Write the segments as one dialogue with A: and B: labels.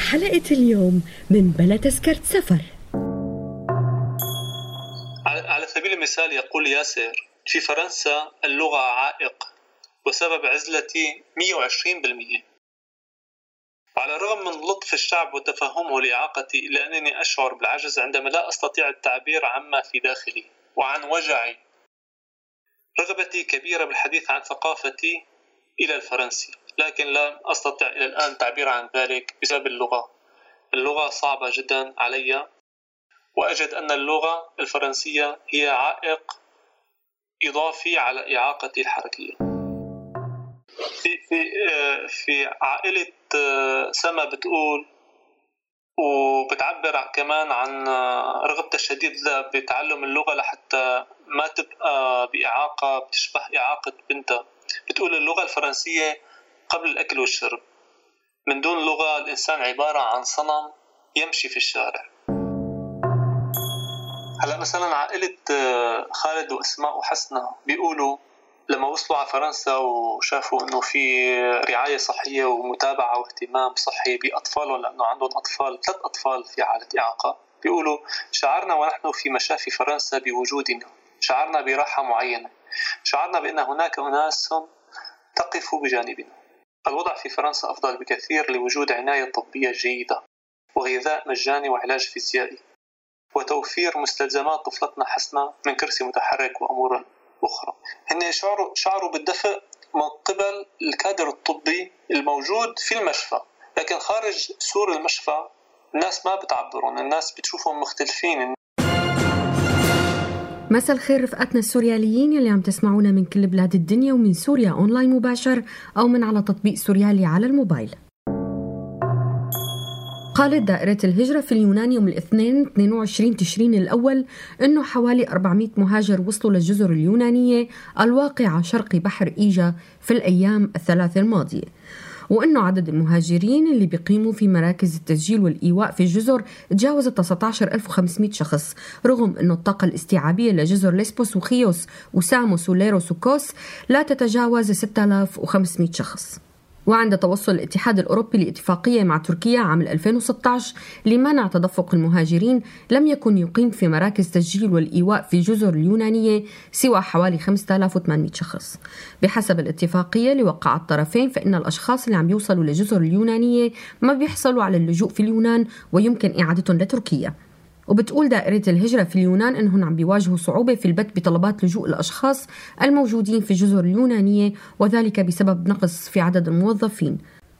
A: بحلقة اليوم من بلا تذكرة سفر.
B: على سبيل المثال يقول ياسر في فرنسا اللغة عائق وسبب عزلتي 120% وعلى الرغم من لطف الشعب وتفهمه لإعاقتي إلا أنني أشعر بالعجز عندما لا أستطيع التعبير عما في داخلي وعن وجعي. رغبتي كبيرة بالحديث عن ثقافتي إلى الفرنسي لكن لم أستطع إلى الآن التعبير عن ذلك بسبب اللغة. اللغة صعبة جدا علي وأجد أن اللغة الفرنسية هي عائق إضافي على إعاقتي الحركية. في في في عائلة سما بتقول وبتعبر كمان عن رغبتها الشديدة بتعلم اللغة لحتى ما تبقى بإعاقة بتشبه إعاقة بنتها. بتقول اللغة الفرنسية قبل الأكل والشرب. من دون لغة الإنسان عبارة عن صنم يمشي في الشارع. هلا مثلا عائلة آه، خالد وأسماء وحسنة بيقولوا لما وصلوا على فرنسا وشافوا إنه في رعاية صحية ومتابعة واهتمام صحي بأطفالهم لأنه عندهم أطفال ثلاث أطفال في حالة إعاقة بيقولوا شعرنا ونحن في مشافي فرنسا بوجودنا. شعرنا براحة معينة. شعرنا بأن هناك اناس تقف بجانبنا. الوضع في فرنسا أفضل بكثير لوجود عناية طبية جيدة وغذاء مجاني وعلاج فيزيائي وتوفير مستلزمات طفلتنا حسنة من كرسي متحرك وأمور أخرى. هن شعروا, شعروا بالدفء من قبل الكادر الطبي الموجود في المشفى لكن خارج سور المشفى الناس ما بتعبرون الناس بتشوفهم مختلفين.
A: مساء الخير رفقاتنا السورياليين يلي عم تسمعونا من كل بلاد الدنيا ومن سوريا أونلاين مباشر أو من على تطبيق سوريالي على الموبايل. قالت دائرة الهجرة في اليونان يوم الاثنين 22 تشرين الأول أنه حوالي 400 مهاجر وصلوا للجزر اليونانية الواقعة شرقي بحر إيجا في الأيام الثلاثة الماضية. وأنه عدد المهاجرين اللي بيقيموا في مراكز التسجيل والإيواء في الجزر تجاوز 19500 شخص رغم أنه الطاقة الاستيعابية لجزر ليسبوس وخيوس وساموس وليروس وكوس لا تتجاوز 6500 شخص. وعند توصل الاتحاد الأوروبي لاتفاقية مع تركيا عام 2016 لمنع تدفق المهاجرين لم يكن يقيم في مراكز تسجيل والإيواء في جزر اليونانية سوى حوالي 5800 شخص. بحسب الاتفاقية اللي وقع الطرفين فإن الأشخاص اللي عم يوصلوا لجزر اليونانية ما بيحصلوا على اللجوء في اليونان ويمكن إعادتهم لتركيا. وبتقول دائرة الهجرة في اليونان أنهم عم بيواجهوا صعوبة في البت بطلبات لجوء الأشخاص الموجودين في الجزر اليونانية وذلك بسبب نقص في عدد الموظفين.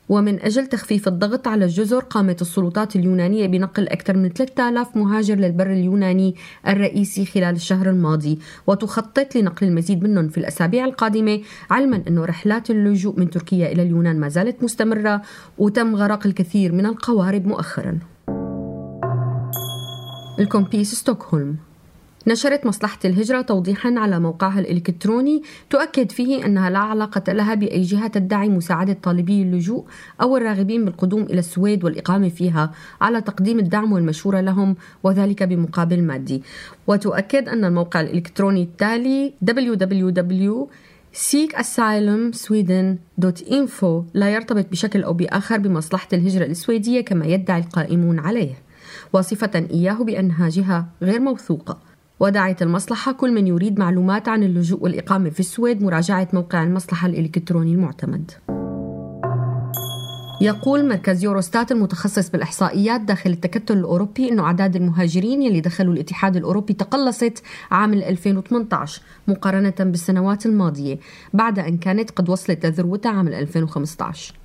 A: ومن أجل تخفيف الضغط على الجزر قامت السلطات اليونانية بنقل أكثر من 3000 مهاجر للبر اليوناني الرئيسي خلال الشهر الماضي وتخطط لنقل المزيد منهم في الأسابيع القادمة علما أن رحلات اللجوء من تركيا إلى اليونان ما زالت مستمرة وتم غرق الكثير من القوارب مؤخراً. الكومبيس ستوكهولم. نشرت مصلحة الهجرة توضيحا على موقعها الإلكتروني تؤكد فيه أنها لا علاقة لها بأي جهة تدعي مساعدة طالبي اللجوء أو الراغبين بالقدوم إلى السويد والإقامة فيها على تقديم الدعم والمشورة لهم وذلك بمقابل مادي. وتؤكد أن الموقع الإلكتروني التالي www seekasylumsweden.info لا يرتبط بشكل أو بآخر بمصلحة الهجرة السويدية كما يدعي القائمون عليه. واصفة إياه بأنها جهة غير موثوقة ودعت المصلحة كل من يريد معلومات عن اللجوء والإقامة في السويد مراجعة موقع المصلحة الإلكتروني المعتمد. يقول مركز يوروستات المتخصص بالإحصائيات داخل التكتل الأوروبي أنه أعداد المهاجرين يلي دخلوا الاتحاد الأوروبي تقلصت عام 2018 مقارنة بالسنوات الماضية بعد أن كانت قد وصلت لذروتها عام 2015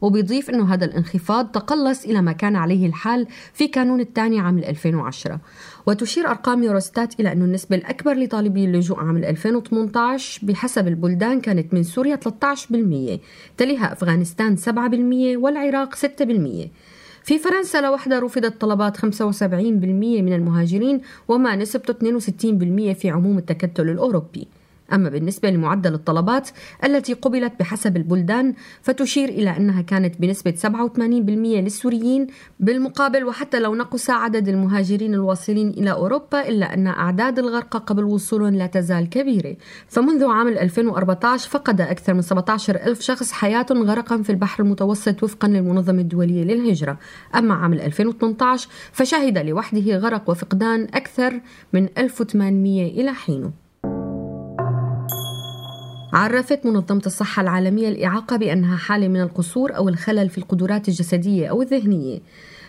A: وبيضيف أنه هذا الانخفاض تقلص إلى ما كان عليه الحال في كانون الثاني عام 2010 وتشير أرقام يوروستات إلى أن النسبة الأكبر لطالبي اللجوء عام 2018 بحسب البلدان كانت من سوريا 13% تليها أفغانستان 7% والعراق 6% في فرنسا لوحدها رفضت طلبات 75% من المهاجرين وما نسبته 62% في عموم التكتل الأوروبي. أما بالنسبة لمعدل الطلبات التي قبلت بحسب البلدان فتشير إلى أنها كانت بنسبة 87% للسوريين بالمقابل وحتى لو نقص عدد المهاجرين الواصلين إلى أوروبا إلا أن أعداد الغرقى قبل وصولهم لا تزال كبيرة. فمنذ عام 2014 فقد أكثر من 17 ألف شخص حياتهم غرقا في البحر المتوسط وفقا للمنظمة الدولية للهجرة. أما عام 2018 فشهد لوحده غرق وفقدان أكثر من 1800 إلى حينه عرفت منظمة الصحة العالمية الإعاقة بأنها حالة من القصور أو الخلل في القدرات الجسدية أو الذهنية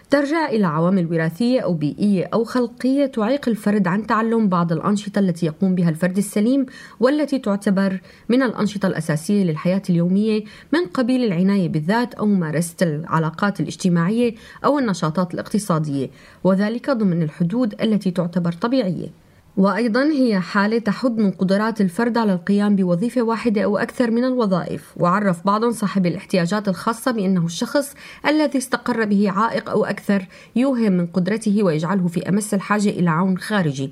A: ترجع إلى عوامل وراثية أو بيئية أو خلقية تعيق الفرد عن تعلم بعض الأنشطة التي يقوم بها الفرد السليم والتي تعتبر من الأنشطة الأساسية للحياة اليومية من قبيل العناية بالذات أو ممارسة العلاقات الاجتماعية أو النشاطات الاقتصادية وذلك ضمن الحدود التي تعتبر طبيعية. وأيضا هي حالة تحد من قدرات الفرد على القيام بوظيفة واحدة أو أكثر من الوظائف وعرف بعض صاحب الاحتياجات الخاصة بأنه الشخص الذي استقر به عائق أو أكثر يوهم من قدرته ويجعله في أمس الحاجة إلى عون خارجي.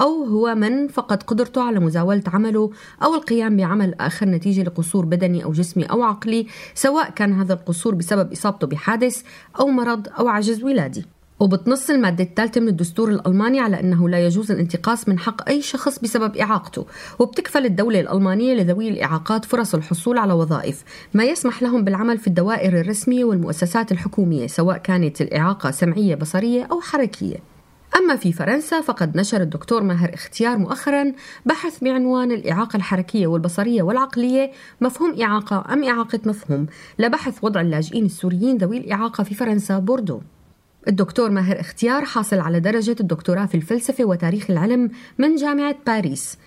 A: أو هو من فقد قدرته على مزاولة عمله أو القيام بعمل آخر نتيجة لقصور بدني أو جسمي أو عقلي سواء كان هذا القصور بسبب إصابته بحادث أو مرض أو عجز ولادي. وبتنص المادة الثالثة من الدستور الألماني على أنه لا يجوز الانتقاص من حق أي شخص بسبب إعاقته وبتكفل الدولة الألمانية لذوي الإعاقات فرص الحصول على وظائف ما يسمح لهم بالعمل في الدوائر الرسمية والمؤسسات الحكومية سواء كانت الإعاقة سمعية بصرية أو حركية. أما في فرنسا فقد نشر الدكتور ماهر اختيار مؤخرا بحث بعنوان الإعاقة الحركية والبصرية والعقلية مفهوم إعاقة أم إعاقة مفهوم؟ لبحث وضع اللاجئين السوريين ذوي الإعاقة في فرنسا بوردو. الدكتور ماهر اختيار حاصل على درجة الدكتوراه في الفلسفة وتاريخ العلم من جامعة باريس.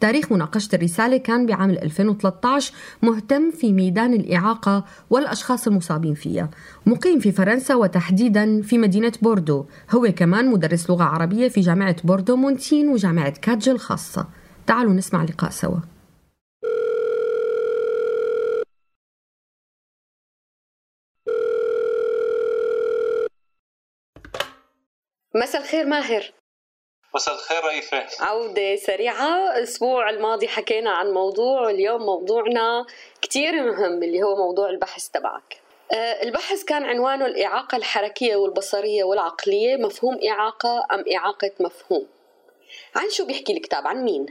A: تاريخ مناقشة الرسالة كان بعام 2013 مهتم في ميدان الإعاقة والأشخاص المصابين فيها. مقيم في فرنسا وتحديدا في مدينة بوردو. هو كمان مدرس لغة عربية في جامعة بوردو مونتين وجامعة كادج الخاصة تعالوا نسمع لقاء سوا مساء الخير ماهر
B: مساء الخير رئيفة
A: عودة سريعة. الأسبوع الماضي حكينا عن موضوع اليوم موضوعنا كتير مهم اللي هو موضوع البحث تبعك. آه، البحث كان عنوانه الإعاقة الحركية والبصرية والعقلية. مفهوم إعاقة أم إعاقة مفهوم؟ عن شو بيحكي الكتاب؟ عن مين؟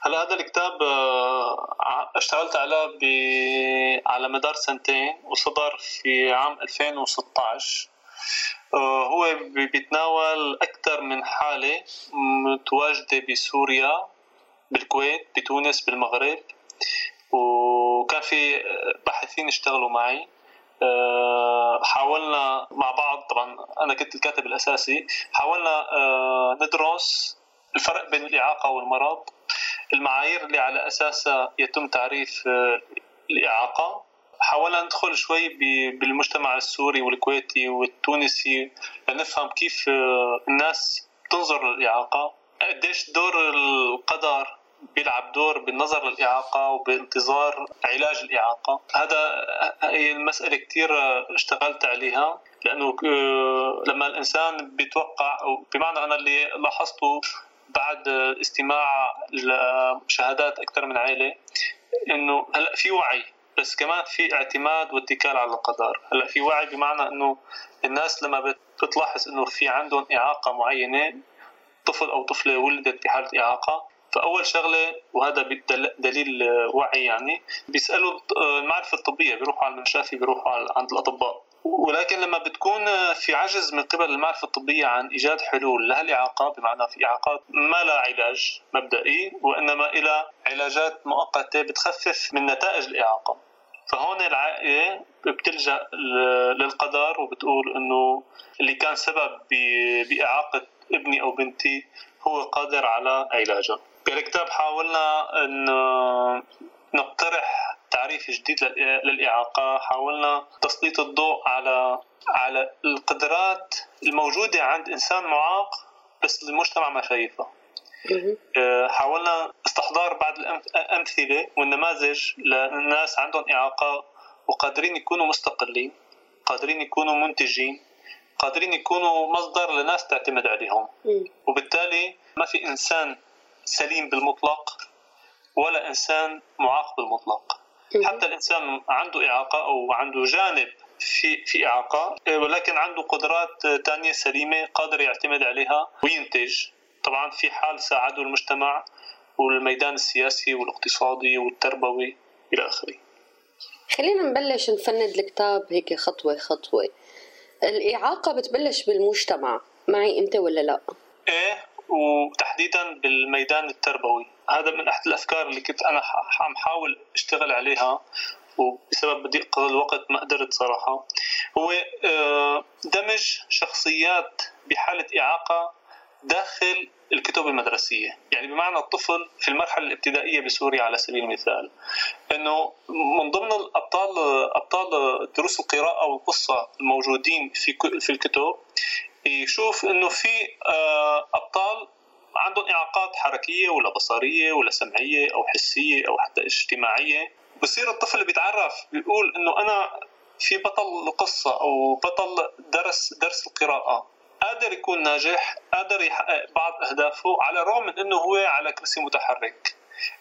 B: هلا هذا الكتاب آه، اشتغلت عليه على مدار سنتين وصدر في عام 2016 آه، هو بيتناول أكثر من حالة متواجدة بسوريا بالكويت بتونس بالمغرب. وكان في باحثين اشتغلوا معي. آه، حاولنا مع بعض طبعا أنا كنت الكاتب الأساسي. حاولنا آه، ندرس الفرق بين الإعاقة والمرض. المعايير اللي على أساسها يتم تعريف الإعاقة. حاولنا ندخل شوي بالمجتمع السوري والكويتي والتونسي لنفهم كيف آه، الناس تنظر للإعاقة. قديش دور القدر بيلعب دور بالنظر للإعاقة وبانتظار علاج الإعاقة. هذا آه، هي المسألة كتير آه، اشتغلت عليها لأنه لما الإنسان بيتوقع بمعنى أنا اللي لاحظته بعد استماع لشهادات أكثر من عائلة إنه هلأ في وعي. بس كمان في اعتماد واتكال على القدر. هلا في وعي بمعنى إنه الناس لما بتلاحظ إنه في عندهم إعاقة معينة طفل أو طفلة ولدت بحالة إعاقة فأول شغلة وهذا دليل وعي يعني بيسألوا المعرفة الطبية بيروحوا على المشافي بيروحوا عند الأطباء. ولكن لما بتكون في عجز من قبل المعرفة الطبية عن إيجاد حلول لهالإعاقة بمعنى في إعاقات ما لها علاج مبدئي وإنما إلى علاجات مؤقتة بتخفف من نتائج الإعاقة. فهون العائلة بتلجأ للقدر وبتقول إنه اللي كان سبب بإعاقة ابني أو بنتي هو قادر على علاجه. بالكتاب حاولنا إن نقترح تعريف جديد للإعاقة حاولنا تسليط الضوء على على القدرات الموجودة عند إنسان معاق بس المجتمع ما شايفها. حاولنا استحضار بعض الأمثلة والنماذج للناس عندهم إعاقة وقادرين يكونوا مستقلين قادرين يكونوا منتجين قادرين يكونوا مصدر لناس تعتمد عليهم. وبالتالي ما في إنسان سليم بالمطلق ولا إنسان معاق بالمطلق. حتى الإنسان عنده إعاقة أو عنده جانب في في إعاقة ولكن عنده قدرات ثانية سليمة قادر يعتمد عليها وينتج. طبعا في حال ساعده المجتمع والميدان السياسي والاقتصادي والتربوي إلى آخره.
C: خلينا نبلش نفند الكتاب هيك خطوة خطوة. الإعاقة بتبلش بالمجتمع معي أنت ولا لا؟
B: إيه وتحديدا بالميدان التربوي. هذا من أحد الأفكار اللي كنت أنا عم حاول أشتغل عليها وبسبب ضيق الوقت ما قدرت صراحة. هو آه، دمج شخصيات بحالة إعاقة داخل الكتب المدرسية. يعني بمعنى الطفل في المرحلة الابتدائية بسوريا على سبيل المثال أنه من ضمن الأبطال أبطال دروس القراءة والقصة الموجودين في في الكتب يشوف أنه في آه، أبطال عندهم إعاقات حركية ولا بصرية ولا سمعية أو حسية أو حتى اجتماعية. بصير الطفل بيتعرف بيقول أنه أنا في بطل قصة أو بطل درس درس القراءة. قادر يكون ناجح قادر يحقق بعض أهدافه على الرغم من إنه هو على كرسي متحرك.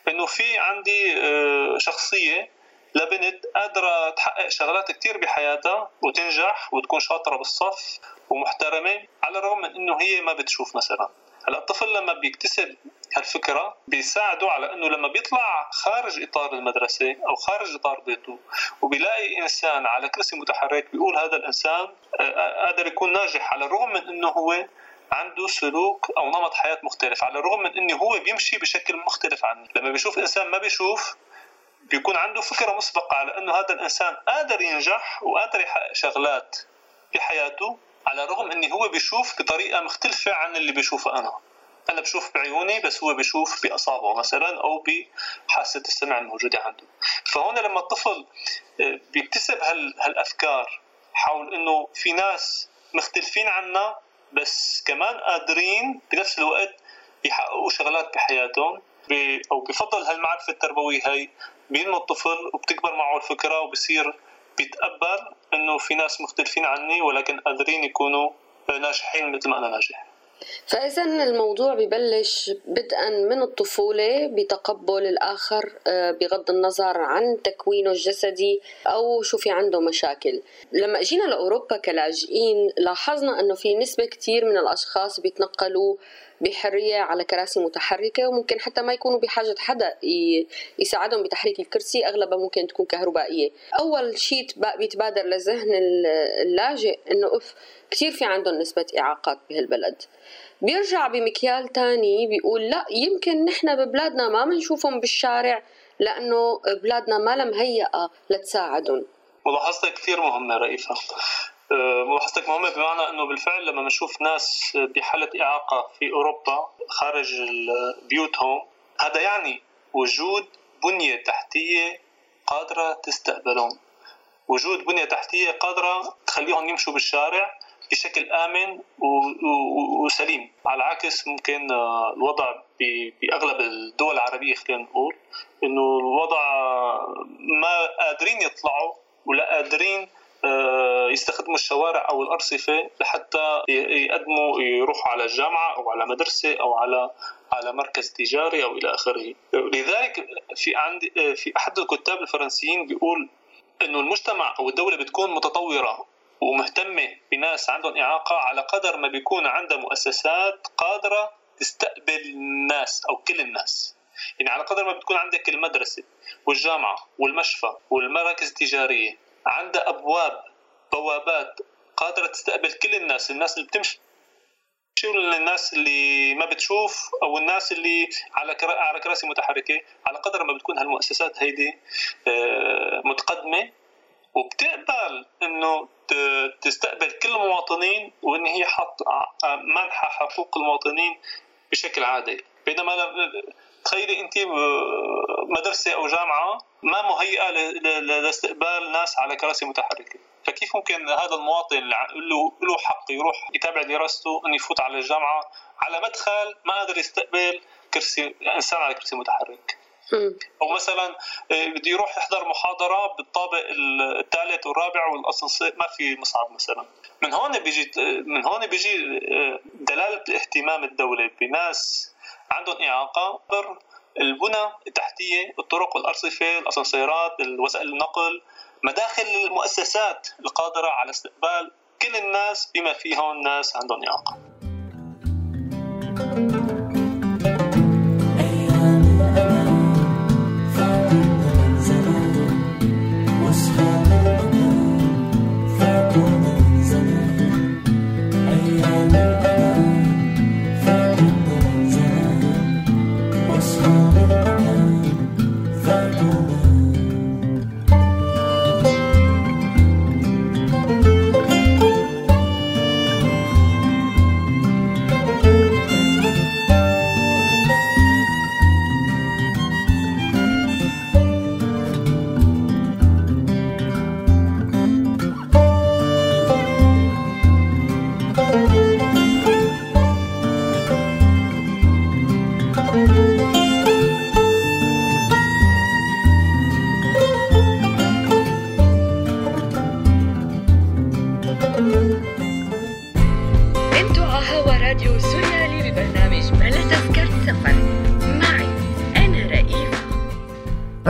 B: إنه في عندي آه، شخصية لبنت قادرة تحقق شغلات كتير بحياتها وتنجح وتكون شاطرة بالصف ومحترمة على الرغم من إنه هي ما بتشوف مثلا. هلا الطفل لما بيكتسب هالفكرة بيساعده على إنه لما بيطلع خارج إطار المدرسة أو خارج إطار بيته وبيلاقي إنسان على كرسي متحرك بيقول هذا الإنسان آه، آه، قادر يكون ناجح على الرغم من إنه هو عنده سلوك أو نمط حياة مختلف على الرغم من إنه هو بيمشي بشكل مختلف عني لما بيشوف إنسان ما بيشوف بيكون عنده فكرة مسبقة على إنه هذا الإنسان قادر ينجح وقادر يحقق شغلات بحياته على الرغم اني هو بيشوف بطريقة مختلفة عن اللي بيشوفه أنا. أنا بشوف بعيوني بس هو بيشوف بأصابعه مثلا أو بحاسة السمع الموجودة عنده. فهون لما الطفل آه، بيكتسب هالأفكار حول إنه في ناس مختلفين عنا بس كمان قادرين بنفس الوقت يحققوا شغلات بحياتهم أو بفضل هالمعرفة التربوية هي بينمو الطفل وبتكبر معه الفكرة وبصير بيتقبل إنه في ناس مختلفين عني ولكن قادرين يكونوا ناجحين مثل ما أنا ناجح.
C: فإذا الموضوع ببلش بدءا من الطفولة بتقبل الآخر آه، بغض النظر عن تكوينه الجسدي أو شو في عنده مشاكل. لما إجينا لأوروبا كلاجئين لاحظنا أنه في نسبة كتير من الأشخاص بيتنقلوا بحرية على كراسي متحركة وممكن حتى ما يكونوا بحاجة حدا يساعدهم بتحريك الكرسي أغلبها ممكن تكون كهربائية. أول شيء بيتبادر لذهن اللاجئ أنه أف كثير في عندهم نسبة إعاقات بهالبلد. بيرجع بمكيال تاني بيقول لا يمكن نحن ببلادنا ما بنشوفهم بالشارع لأنه بلادنا ما مهيئة لتساعدهم.
B: ملاحظتك كثير مهمة رئيفة أه، ملاحظتك مهمة بمعنى أنه بالفعل لما بنشوف ناس بحالة إعاقة في أوروبا خارج بيوتهم هذا يعني وجود بنية تحتية قادرة تستقبلهم. وجود بنية تحتية قادرة تخليهم يمشوا بالشارع بشكل آمن وسليم. على عكس ممكن آه، الوضع بأغلب الدول العربية خلينا نقول إنه الوضع ما قادرين يطلعوا ولا قادرين آه، يستخدموا الشوارع أو الأرصفة لحتى يقدموا يروحوا على الجامعة أو على مدرسة أو على على مركز تجاري أو إلى آخره. لذلك في عندي في أحد الكتاب الفرنسيين بيقول إنه المجتمع أو الدولة بتكون متطورة ومهتمة بناس عندهم إعاقة على قدر ما بيكون عندها مؤسسات قادرة تستقبل الناس أو كل الناس. يعني على قدر ما بتكون عندك المدرسة والجامعة والمشفى والمراكز التجارية عندها أبواب بوابات قادرة تستقبل كل الناس الناس اللي بتمشي شيء للناس اللي ما بتشوف أو الناس اللي على على كراسي متحركة. على قدر ما بتكون هالمؤسسات هيدي آه، متقدمة وبتقبل إنه تستقبل كل المواطنين وإن هي حط منح حقوق المواطنين بشكل عادي. بينما تخيلي انت مدرسة أو جامعة ما مهيئة لاستقبال ناس على كراسي متحركة. فكيف ممكن هذا المواطن اللي له له حق يروح يتابع دراسته انه يفوت على الجامعة على مدخل ما قادر يستقبل كرسي إنسان على كرسي متحرك؟ أو مثلا آه، بده يروح يحضر محاضرة بالطابق الثالث والرابع والأسانسير ما في مصعد مثلا. من هون بيجي من هون بيجي آه، دلالة اهتمام الدولة بناس عندهم اعاقه البنى التحتية الطرق والارصفه الأسانسيرات وسائل النقل مداخل المؤسسات القادرة على استقبال كل الناس بما فيهم ناس عندهم اعاقه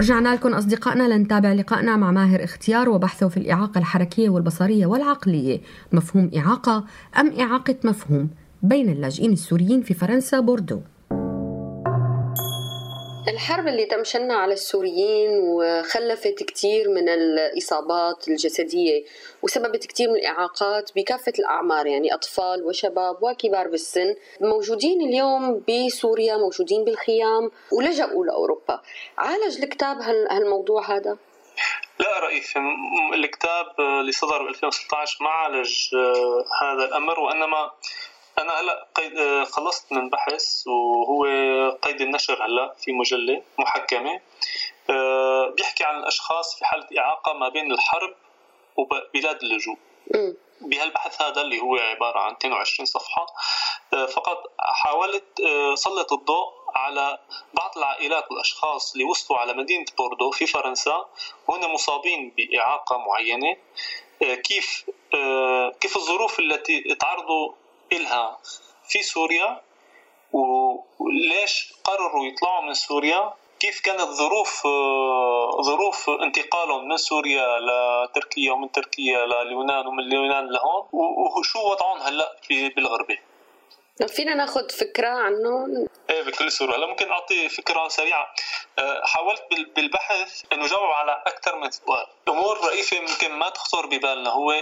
A: رجعنا لكم أصدقائنا لنتابع لقائنا مع ماهر اختيار وبحثه في الإعاقة الحركية والبصرية والعقلية. مفهوم إعاقة أم إعاقة مفهوم؟ بين اللاجئين السوريين في فرنسا بوردو.
C: الحرب اللي تمشنا على السوريين وخلفت كثير من الإصابات الجسدية وسببت كثير من الإعاقات بكافة الأعمار يعني أطفال وشباب وكبار بالسن موجودين اليوم بسوريا موجودين بالخيام ولجأوا لأوروبا عالج الكتاب هالموضوع هذا؟
B: لا رئيس الكتاب اللي صدر ب 2016 ما عالج آه، هذا الأمر وإنما أنا هلا قيد خلصت من بحث وهو قيد النشر هلا في مجلة محكمة. آه، بيحكي عن الأشخاص في حالة إعاقة ما بين الحرب وبلاد اللجوء. بهالبحث هذا اللي هو عبارة عن 22 صفحة آه، فقط حاولت آه، سلط الضوء على بعض العائلات والأشخاص اللي وصلوا على مدينة بوردو في فرنسا. وهن مصابين بإعاقة معينة. كيف كيف الظروف التي تعرضوا إلها في سوريا وليش قرروا يطلعوا من سوريا؟ كيف كانت ظروف ظروف انتقالهم من سوريا لتركيا ومن تركيا لليونان ومن اليونان لهون؟ وشو وضعهم هلأ بالغربه
C: فينا ناخذ فكرة عنه.
B: إيه بكل سهولة. هلأ ممكن أعطي فكرة سريعة. أه، حاولت بالبحث إنه جاوب على أكثر من سؤال. أمور رئيسه ممكن ما تخطر ببالنا. هو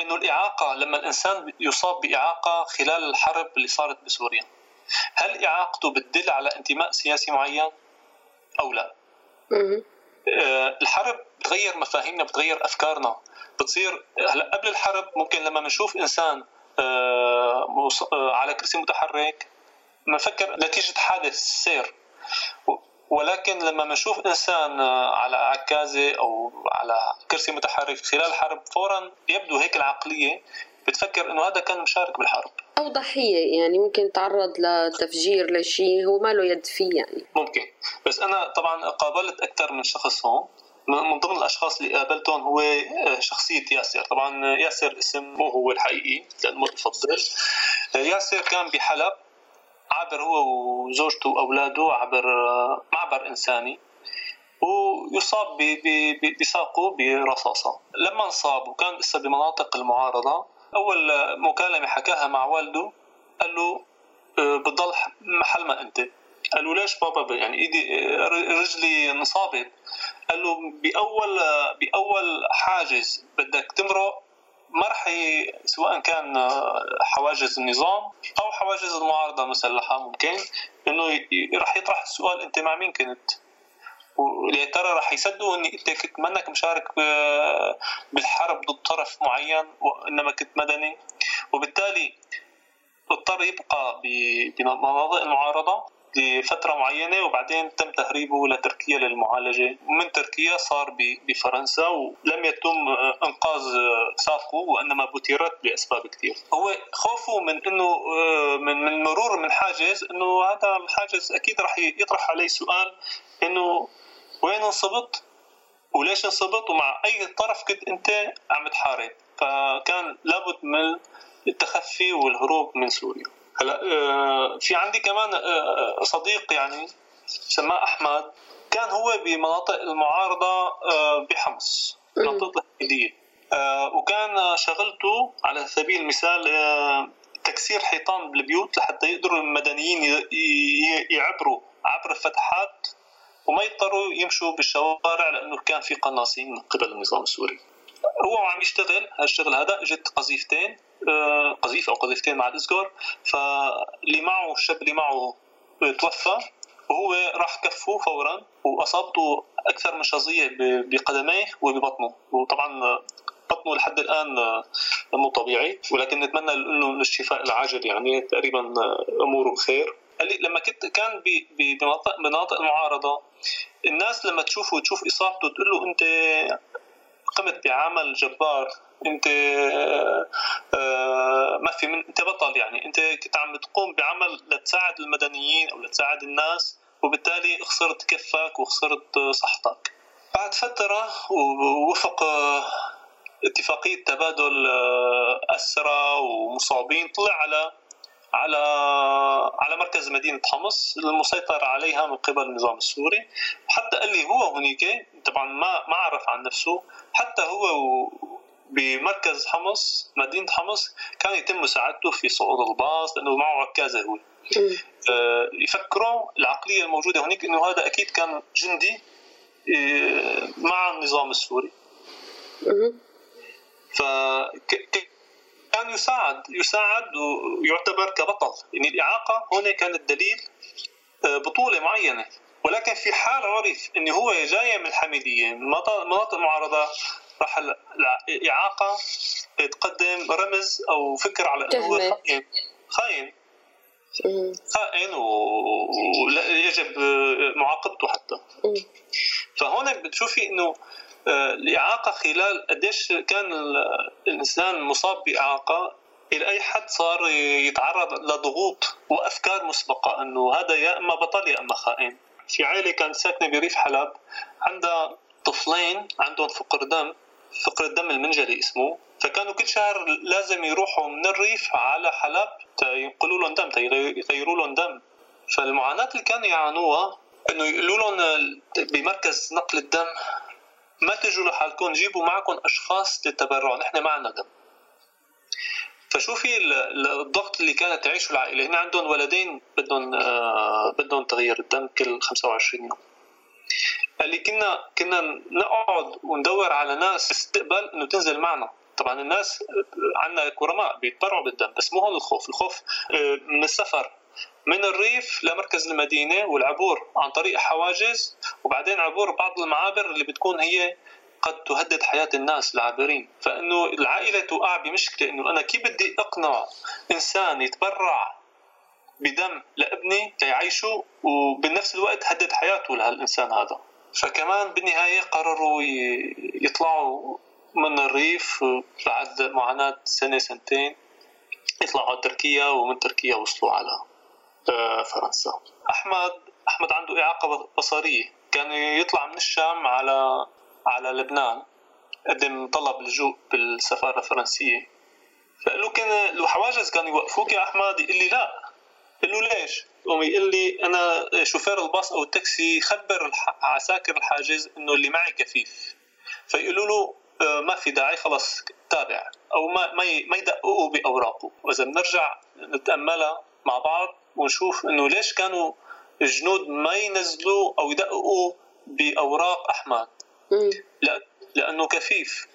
B: إنه الإعاقة لما الإنسان يصاب بإعاقة خلال الحرب اللي صارت بسوريا هل إعاقته بتدل على انتماء سياسي معين أو لا؟ آه، الحرب بتغير مفاهيمنا بتغير أفكارنا بتصير هلأ قبل الحرب ممكن لما بنشوف إنسان آه، آه، على كرسي متحرك بنفكر نتيجة حادث سير ولكن لما نشوف إنسان على عكازة أو على كرسي متحرك خلال الحرب فورا يبدو هيك العقلية بتفكر إنه هذا كان مشارك بالحرب.
C: أو ضحية يعني ممكن تعرض لتفجير لشيء هو ما له يد فيه يعني.
B: ممكن. بس أنا طبعا قابلت أكثر من شخص هون. من ضمن الأشخاص اللي قابلتهم هو شخصية ياسر. طبعا ياسر اسم مو هو الحقيقي المفضل ياسر كان بحلب. عبر هو وزوجته وأولاده عبر معبر إنساني. ويصاب بساقه برصاصة. لما انصاب وكان لسه بمناطق المعارضة أول مكالمة حكاها مع والده قال له أه، بتضل محل ما أنت. قال له ليش بابا يعني إيدي رجلي انصابت؟ قال له بأول بأول حاجز بدك تمرق مرحي سواء كان حواجز النظام أو حواجز المعارضة المسلحه ممكن إنه راح يطرح السؤال أنت مع مين كنت؟ ويا ترى راح يصدقوا إني أنت كنت منك مشارك بالحرب ضد طرف معين وإنما كنت مدني وبالتالي اضطر يبقى بمناطق المعارضة لفترة معينة وبعدين تم تهريبه لتركيا للمعالجة. ومن تركيا صار بفرنسا ولم يتم إنقاذ ساقه وإنما بتيرت بأسباب كثير هو خوفه من أنه من من مرور من حاجز أنه هذا الحاجز أكيد راح يطرح عليه سؤال أنه وين انصبت؟ وليش انصبت؟ ومع أي طرف كنت أنت عم تحارب. فكان لابد من التخفي والهروب من سوريا. هلا آه، في عندي كمان آه، صديق يعني سماه أحمد كان هو بمناطق المعارضة آه، بحمص مناطق الحديديه وكان شغلته على سبيل المثال تكسير حيطان بالبيوت لحتى يقدروا المدنيين يعبروا عبر الفتحات وما يضطروا يمشوا بالشوارع لأنه كان في قناصين من قبل النظام السوري. هو عم يشتغل هالشغل هذا اجت قذيفتين آه، قذيفة أو قذيفتين مع الاسكور فاللي معه الشاب اللي معه توفى وهو راح كفه فورا واصابته أكثر من شظية بقدميه وببطنه. وطبعا بطنه لحد الآن مو طبيعي. ولكن نتمنى له الشفاء العاجل يعني تقريبا أموره خير. قال لي لما كنت كان بمناطق مناطق المعارضه الناس لما تشوفه وتشوف إصابته تقول له أنت قمت بعمل جبار. انت آه، ما في من انت بطل يعني. انت كنت عم تقوم بعمل لتساعد المدنيين أو لتساعد الناس وبالتالي خسرت كفك وخسرت صحتك. بعد فترة ووفق اتفاقية تبادل آه، أسرى ومصابين طلع على على مركز مدينة حمص المسيطر عليها من قبل النظام السوري. حتى قال لي هو هناك طبعا ما ما عرف عن نفسه. حتى هو بمركز حمص مدينة حمص كان يتم مساعدته في صعود الباص لأنه معه عكازة هو آه، يفكروا العقلية الموجودة هناك أنه هذا أكيد كان جندي آه، مع النظام السوري. ف كان يساعد يساعد ويعتبر كبطل. يعني الإعاقة هنا كانت دليل آه، بطولة معينة. ولكن في حال عرف انه هو جاي من الحميديه من مناطق المعارضه راح الإعاقة تقدم رمز أو فكر على إنه هو خاين خاين خائن. ويجب معاقبته حتى. فهون بتشوفي إنه آه، الاعاقه خلال قديش كان الإنسان مصاب بإعاقة إلى أي حد صار يتعرض لضغوط وأفكار مسبقة إنه هذا يا إما بطل يا إما خائن. في عائلة كانت ساكنة بريف حلب عندها طفلين عندهم فقر دم فقر الدم المنجلي اسمه. فكانوا كل شهر لازم يروحوا من الريف على حلب ينقلوا لهم دم يغيروا لهم دم. فالمعاناة اللي كانوا يعانوها إنه يقولوا لهم بمركز نقل الدم ما تجوا لحالكم جيبوا معكم أشخاص للتبرع نحن معنا دم. فشوفي الضغط اللي كانت تعيشه العائلة؟ هن عندهم ولدين بدهم آه، بدهم تغيير الدم كل 25 يوم. قال لي كنا كنا نقعد وندور على ناس استقبال إنه تنزل معنا. طبعا الناس عندنا كرماء بيتبرعوا بالدم بس مو هون الخوف. الخوف آه، من السفر. من الريف لمركز المدينة والعبور عن طريق حواجز وبعدين عبور بعض المعابر اللي بتكون هي قد تهدد حياة الناس العابرين. فإنه العائلة توقع بمشكلة إنه أنا كيف بدي أقنع إنسان يتبرع بدم لابني ليعيشه وبنفس الوقت هدد حياته لهالإنسان هذا؟ فكمان بالنهاية قرروا يطلعوا من الريف بعد معاناة سنة سنتين يطلعوا على تركيا ومن تركيا وصلوا على فرنسا. أحمد أحمد عنده إعاقة بصرية. كان يطلع من الشام على على لبنان. قدم طلب لجوء بالسفارة الفرنسية. فقال له كان الحواجز كانوا يوقفوك يا أحمد؟ يقول لي لا. قال له ليش؟ قام يقول لي أنا شوفير الباص أو التاكسي خبر عساكر الحاجز إنه اللي معي كفيف. فيقولوا له آه، ما في داعي خلص تابع. أو ما ما يدققوا بأوراقه. وإذا بنرجع نتأملها مع بعض ونشوف إنه ليش كانوا الجنود ما ينزلوا أو يدققوا بأوراق أحمد. لا لأنه كفيف.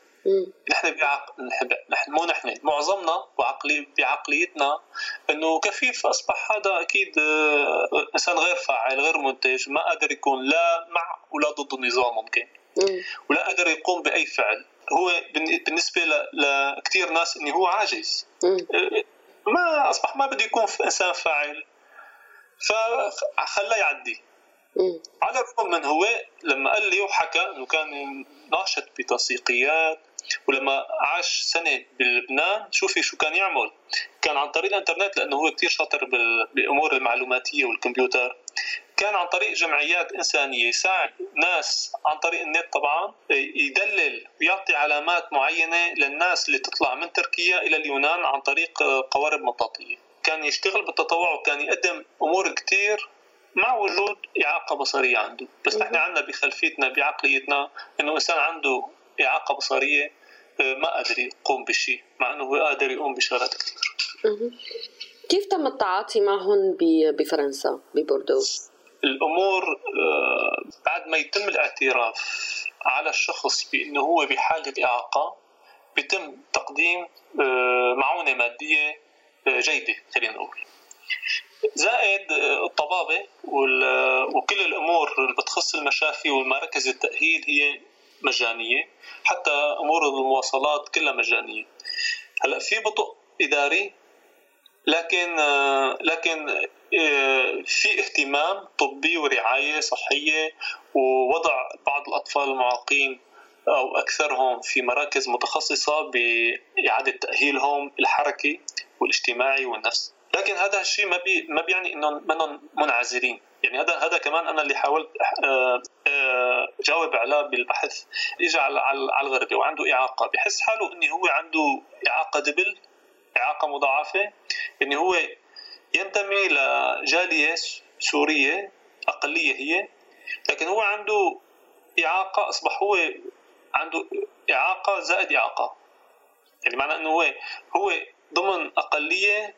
B: نحن بعقل نحن مو نحن معظمنا وعقلي بعقليتنا إنه كفيف أصبح هذا أكيد آه، إنسان غير فاعل غير منتج ما قادر يكون لا مع ولا ضد النظام ممكن. ولا قادر يقوم بأي فعل. هو بالنسبة لكثير ناس انه هو عاجز. آه، ما أصبح ما بده يكون إنسان فاعل. فخلاه يعدي. على الرغم من هو لما قال لي وحكى إنه كان ناشط بتنسيقيات ولما عاش سنة بلبنان شوفي شو كان يعمل. كان عن طريق الإنترنت لأنه هو كثير شاطر بالأمور المعلوماتية والكمبيوتر. كان عن طريق جمعيات إنسانية يساعد ناس عن طريق النت طبعا يدلل ويعطي علامات معينة للناس اللي تطلع من تركيا إلى اليونان عن طريق قوارب مطاطية. كان يشتغل بالتطوع وكان يقدم أمور كثير مع وجود إعاقة بصرية عنده. بس نحن عندنا بخلفيتنا بعقليتنا أنه إنسان عنده إعاقة بصرية آه، ما قادر يقوم بشيء مع أنه هو قادر يقوم بشغلات كثير
C: كيف تم التعاطي معهم بفرنسا ببوردو؟
B: الأمور آه، بعد ما يتم الاعتراف على الشخص بأنه هو بحالة إعاقة بيتم تقديم آه، معونة جيدة خلينا نقول. زائد الطبابة وكل الأمور اللي بتخص المشافي والمراكز التأهيل هي مجانية حتى أمور المواصلات كلها مجانية. هلأ في بطء إداري لكن لكن في اهتمام طبي ورعاية صحية ووضع بعض الأطفال المعاقين أو أكثرهم في مراكز متخصصة بإعادة تأهيلهم الحركي والاجتماعي والنفسي. لكن هذا الشيء ما بي ما بيعني انهم منهم منعزلين. يعني هذا هذا كمان أنا اللي حاولت آه، آه، جاوب عليه بالبحث. اجى على على الغربي وعنده إعاقة. بحس حاله انه هو عنده إعاقة دبل إعاقة مضاعفة. انه هو ينتمي لجالية سورية أقلية هي. لكن هو عنده إعاقة أصبح هو عنده إعاقة زائد إعاقة يعني معنى إنه هو هو ضمن أقلية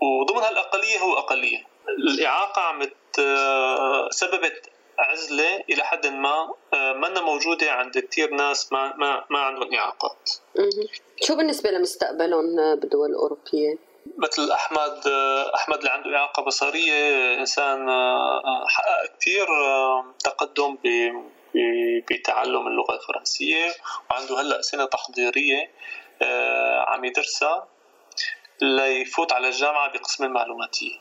B: وضمن هالأقلية هو أقلية الإعاقة عم سببت عزلة إلى حد ما آه، منا موجودة عند كثير ناس ما ما ما عندهم اعاقات.
C: شو بالنسبة لمستقبلهم بالدول الأوروبية؟
B: مثل احمد آه، أحمد اللي عنده إعاقة بصرية إنسان آه، حقق كثير تقدم بتعلم اللغة الفرنسية وعنده هلأ سنة تحضيرية عم يدرسها ليفوت على الجامعة بقسم المعلوماتية.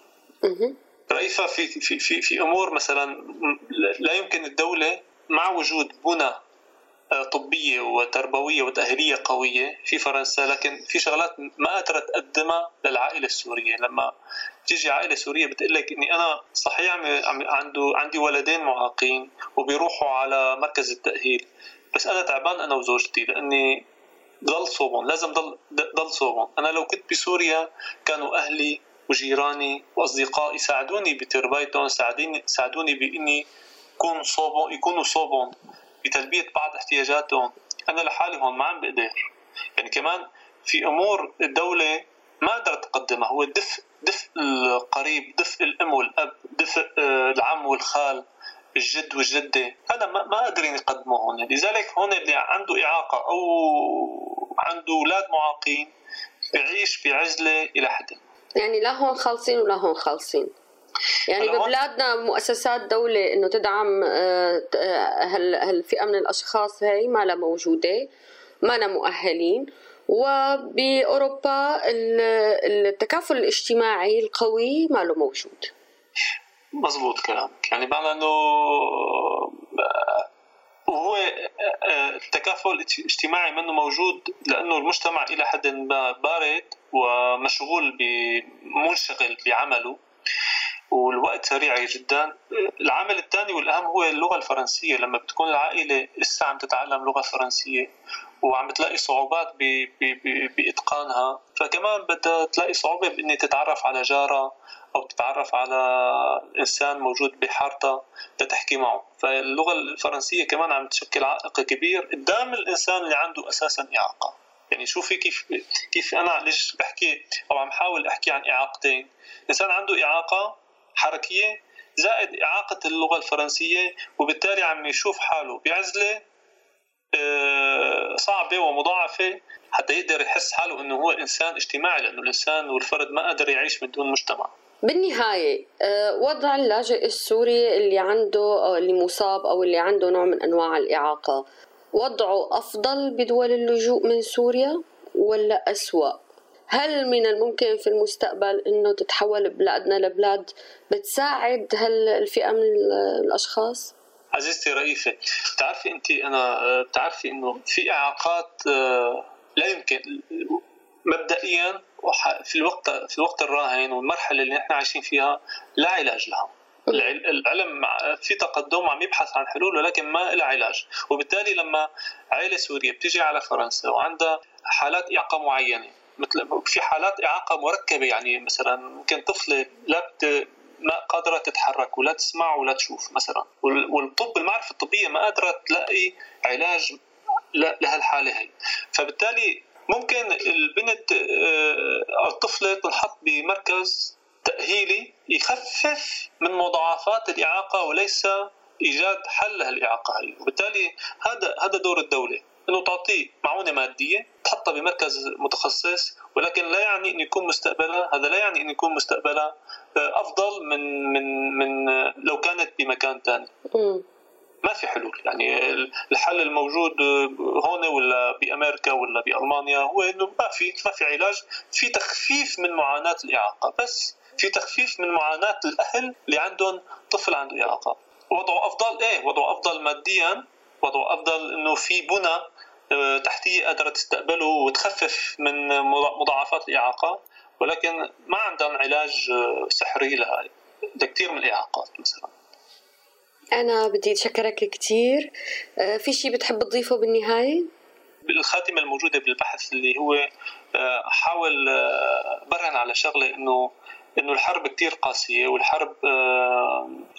B: رئيفة في في في في أمور مثلا لا يمكن الدولة مع وجود بنى آه، طبية وتربوية وتأهيلية قوية في فرنسا لكن في شغلات ما قدرت تقدمها للعائلة السورية. لما تيجي عائلة سورية بتقول لك إني أنا صحيح عم عنده عندي ولدين معاقين وبيروحوا على مركز التأهيل بس أنا تعبان أنا وزوجتي لأني ضل صوبهم لازم ضل ضل صوبهم. أنا لو كنت بسوريا كانوا أهلي وجيراني وأصدقائي ساعدوني بتربيتهم ساعدوني ساعدوني بإني يكون صوبهم يكونوا صوبهم. بتلبية بعض احتياجاتهم أنا لحالي هون ما عم بقدر. يعني كمان في أمور الدولة ما قدرت تقدمها. هو دفء دفء القريب دفء الأم والأب دفء آه، العم والخال الجد والجدة. هذا ما قادرين يقدموه هون. لذلك هون اللي عنده إعاقة أو عنده أولاد معاقين بيعيش بعزلة إلى حد
C: يعني لا هون خالصين ولا هون خالصين. يعني ببلادنا مؤسسات دولة إنه تدعم آه، هالفئة من الأشخاص هي ما لها موجودة ما لها مؤهلين. وبأوروبا التكافل الاجتماعي القوي ما له موجود.
B: مزبوط كلامك. يعني معنى إنه وهو التكافل الاجتماعي منه موجود لأنه المجتمع إلى حد ما بارد ومشغول منشغل بعمله. والوقت سريع جدا العامل الثاني والأهم هو اللغة الفرنسية. لما بتكون العائلة لسه عم تتعلم لغة فرنسية وعم تلاقي صعوبات بإتقانها فكمان بدها تلاقي صعوبة بإني تتعرف على جارها أو تتعرف على إنسان موجود بحارتها لتحكي معه. فاللغة الفرنسية كمان عم تشكل عائق كبير قدام الإنسان اللي عنده أساسا إعاقة. يعني شوفي كيف كيف أنا ليش بحكي أو عم حاول أحكي عن إعاقتين. إنسان عنده إعاقة حركية زائد إعاقة اللغة الفرنسية وبالتالي عم يشوف حاله بعزلة آه، صعبة ومضاعفة حتى يقدر يحس حاله إنه هو إنسان اجتماعي لأنه الإنسان والفرد ما قدر يعيش من دون مجتمع
C: بالنهاية آه، وضع اللاجئ السوري اللي عنده أو اللي مصاب أو اللي عنده نوع من أنواع الإعاقة وضعه أفضل بدول اللجوء من سوريا ولا أسوأ؟ هل من الممكن في المستقبل إنه تتحول بلادنا لبلاد بتساعد هالفئه من الأشخاص؟
B: عزيزتي رئيفه بتعرفي أنت أنا بتعرفي إنه في إعاقات آه، لا يمكن مبدئيا في الوقت في الوقت الراهن والمرحلة اللي نحن عايشين فيها لا علاج لها العلم في تقدم عم يبحث عن حلول ولكن ما لها علاج وبالتالي لما عائله سورية بتيجي على فرنسا وعندها حالات اعاقه معينة مثل في حالات إعاقة مركبة يعني مثلا ممكن طفلة لا ما قادرة تتحرك ولا تسمع ولا تشوف مثلا. والطب المعرفة الطبية ما قادرة تلاقي علاج لهالحالة هي. فبالتالي ممكن البنت آه، أو الطفلة تنحط بمركز تأهيلي يخفف من مضاعفات الإعاقة وليس إيجاد حل لهالإعاقة هي. وبالتالي هذا هذا دور الدولة. انه تعطيه معونة مادية تحطها بمركز متخصص ولكن لا يعني إن يكون مستقبلها هذا لا يعني إن يكون مستقبلها آه، أفضل من من من لو كانت بمكان ثاني ما في حلول. يعني الحل الموجود هون ولا بأمريكا ولا بألمانيا هو إنه ما في ما في علاج. في تخفيف من معاناة الإعاقة. بس في تخفيف من معاناة الأهل اللي عندهم طفل عنده إعاقة. وضعه أفضل إيه؟ وضعه أفضل ماديا وضعه أفضل إنه في بنى آه، تحتية قادرة تستقبله وتخفف من مضاعفات الإعاقة ولكن ما عندهم علاج آه، سحري لها لكثير من الإعاقات مثلا
C: أنا بدي أشكرك كثير آه، في شيء بتحب تضيفه بالنهاية؟
B: بالخاتمة الموجودة بالبحث اللي هو آه، حاول آه، برهن على شغلة إنه إنه الحرب كتير قاسية والحرب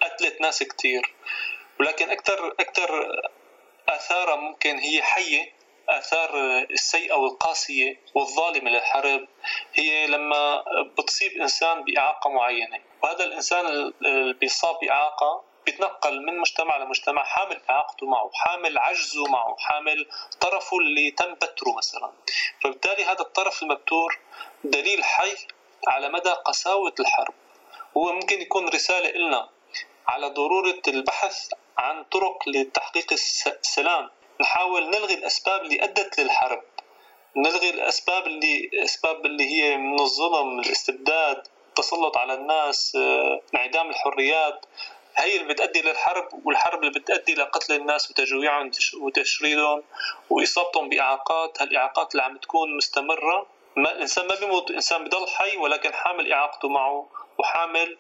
B: قتلت ناس كتير ولكن أكثر أكثر آثارها ممكن هي حية آثار السيئة والقاسية والظالمة للحرب هي لما بتصيب إنسان بإعاقة معينة وهذا الإنسان اللي بيصاب بإعاقة بيتنقل من مجتمع لمجتمع حامل إعاقته معه حامل عجزه معه حامل طرفه اللي تم بتره مثلا. فبالتالي هذا الطرف المبتور دليل حي على مدى قساوة الحرب. هو ممكن يكون رسالة لنا على ضرورة البحث عن طرق لتحقيق السلام. نحاول نلغي الأسباب اللي أدت للحرب نلغي الأسباب اللي أسباب اللي هي من الظلم الاستبداد التسلط على الناس آه، انعدام الحريات. هي اللي بتأدي للحرب والحرب اللي بتأدي لقتل الناس وتجويعهم وتشريدهم وإصابتهم بإعاقات. هالإعاقات اللي عم تكون مستمرة. ما الإنسان ما بيموت الإنسان بضل حي ولكن حامل إعاقته معه وحامل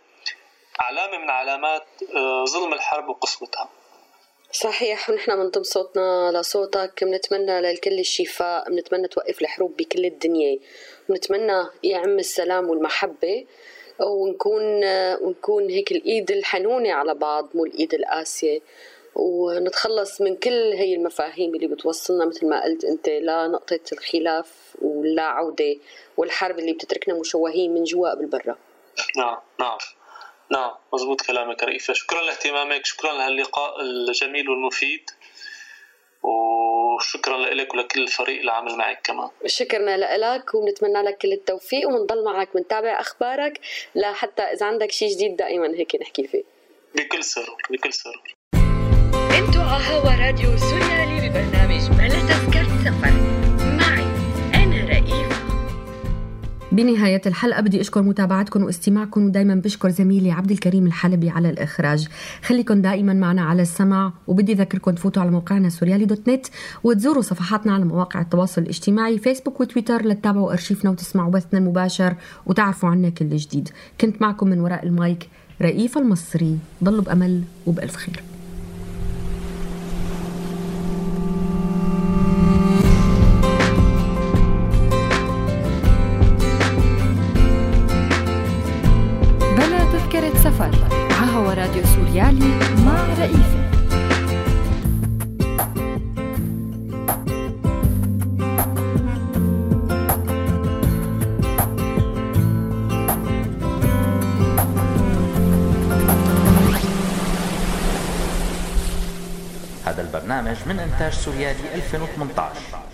B: علامة من علامات آه، ظلم الحرب وقسوتها.
C: صحيح ونحن بنضم صوتنا لصوتك بنتمنى للكل الشفاء بنتمنى توقف الحروب بكل الدنيا. بنتمنى يعم السلام والمحبة ونكون ونكون هيك الإيد الحنونة على بعض مو الإيد القاسية. ونتخلص من كل هي المفاهيم اللي بتوصلنا مثل ما قلت أنت لنقطه الخلاف ولا عودة والحرب اللي بتتركنا مشوهين من جوا قبل برا.
B: نعم نعم. نعم مزبوط كلامك رئيفة شكرا لاهتمامك شكرا لهاللقاء الجميل والمفيد وشكرا لك ولكل الفريق اللي عامل معك كمان.
C: شكرنا لك وبنتمنى لك كل التوفيق وبنضل معك بنتابع أخبارك. لحتى إذا عندك شيء جديد دائما هيك نحكي فيه.
B: بكل سرور بكل سرور.
D: أنتوا على هوا راديو سوريالي
A: بنهاية الحلقة بدي أشكر متابعتكم واستماعكم ودايما بشكر زميلي عبد الكريم الحلبي على الإخراج. خليكم دائما معنا على السمع وبدي أذكركم تفوتوا على موقعنا سوريالي دوت نت وتزوروا صفحاتنا على مواقع التواصل الاجتماعي فيسبوك وتويتر لتتابعوا أرشيفنا وتسمعوا بثنا المباشر وتعرفوا عنا كل جديد. كنت معكم من وراء المايك رئيف المصري. ضلوا بأمل وبألف خير.
E: من إنتاج سوريالي 2018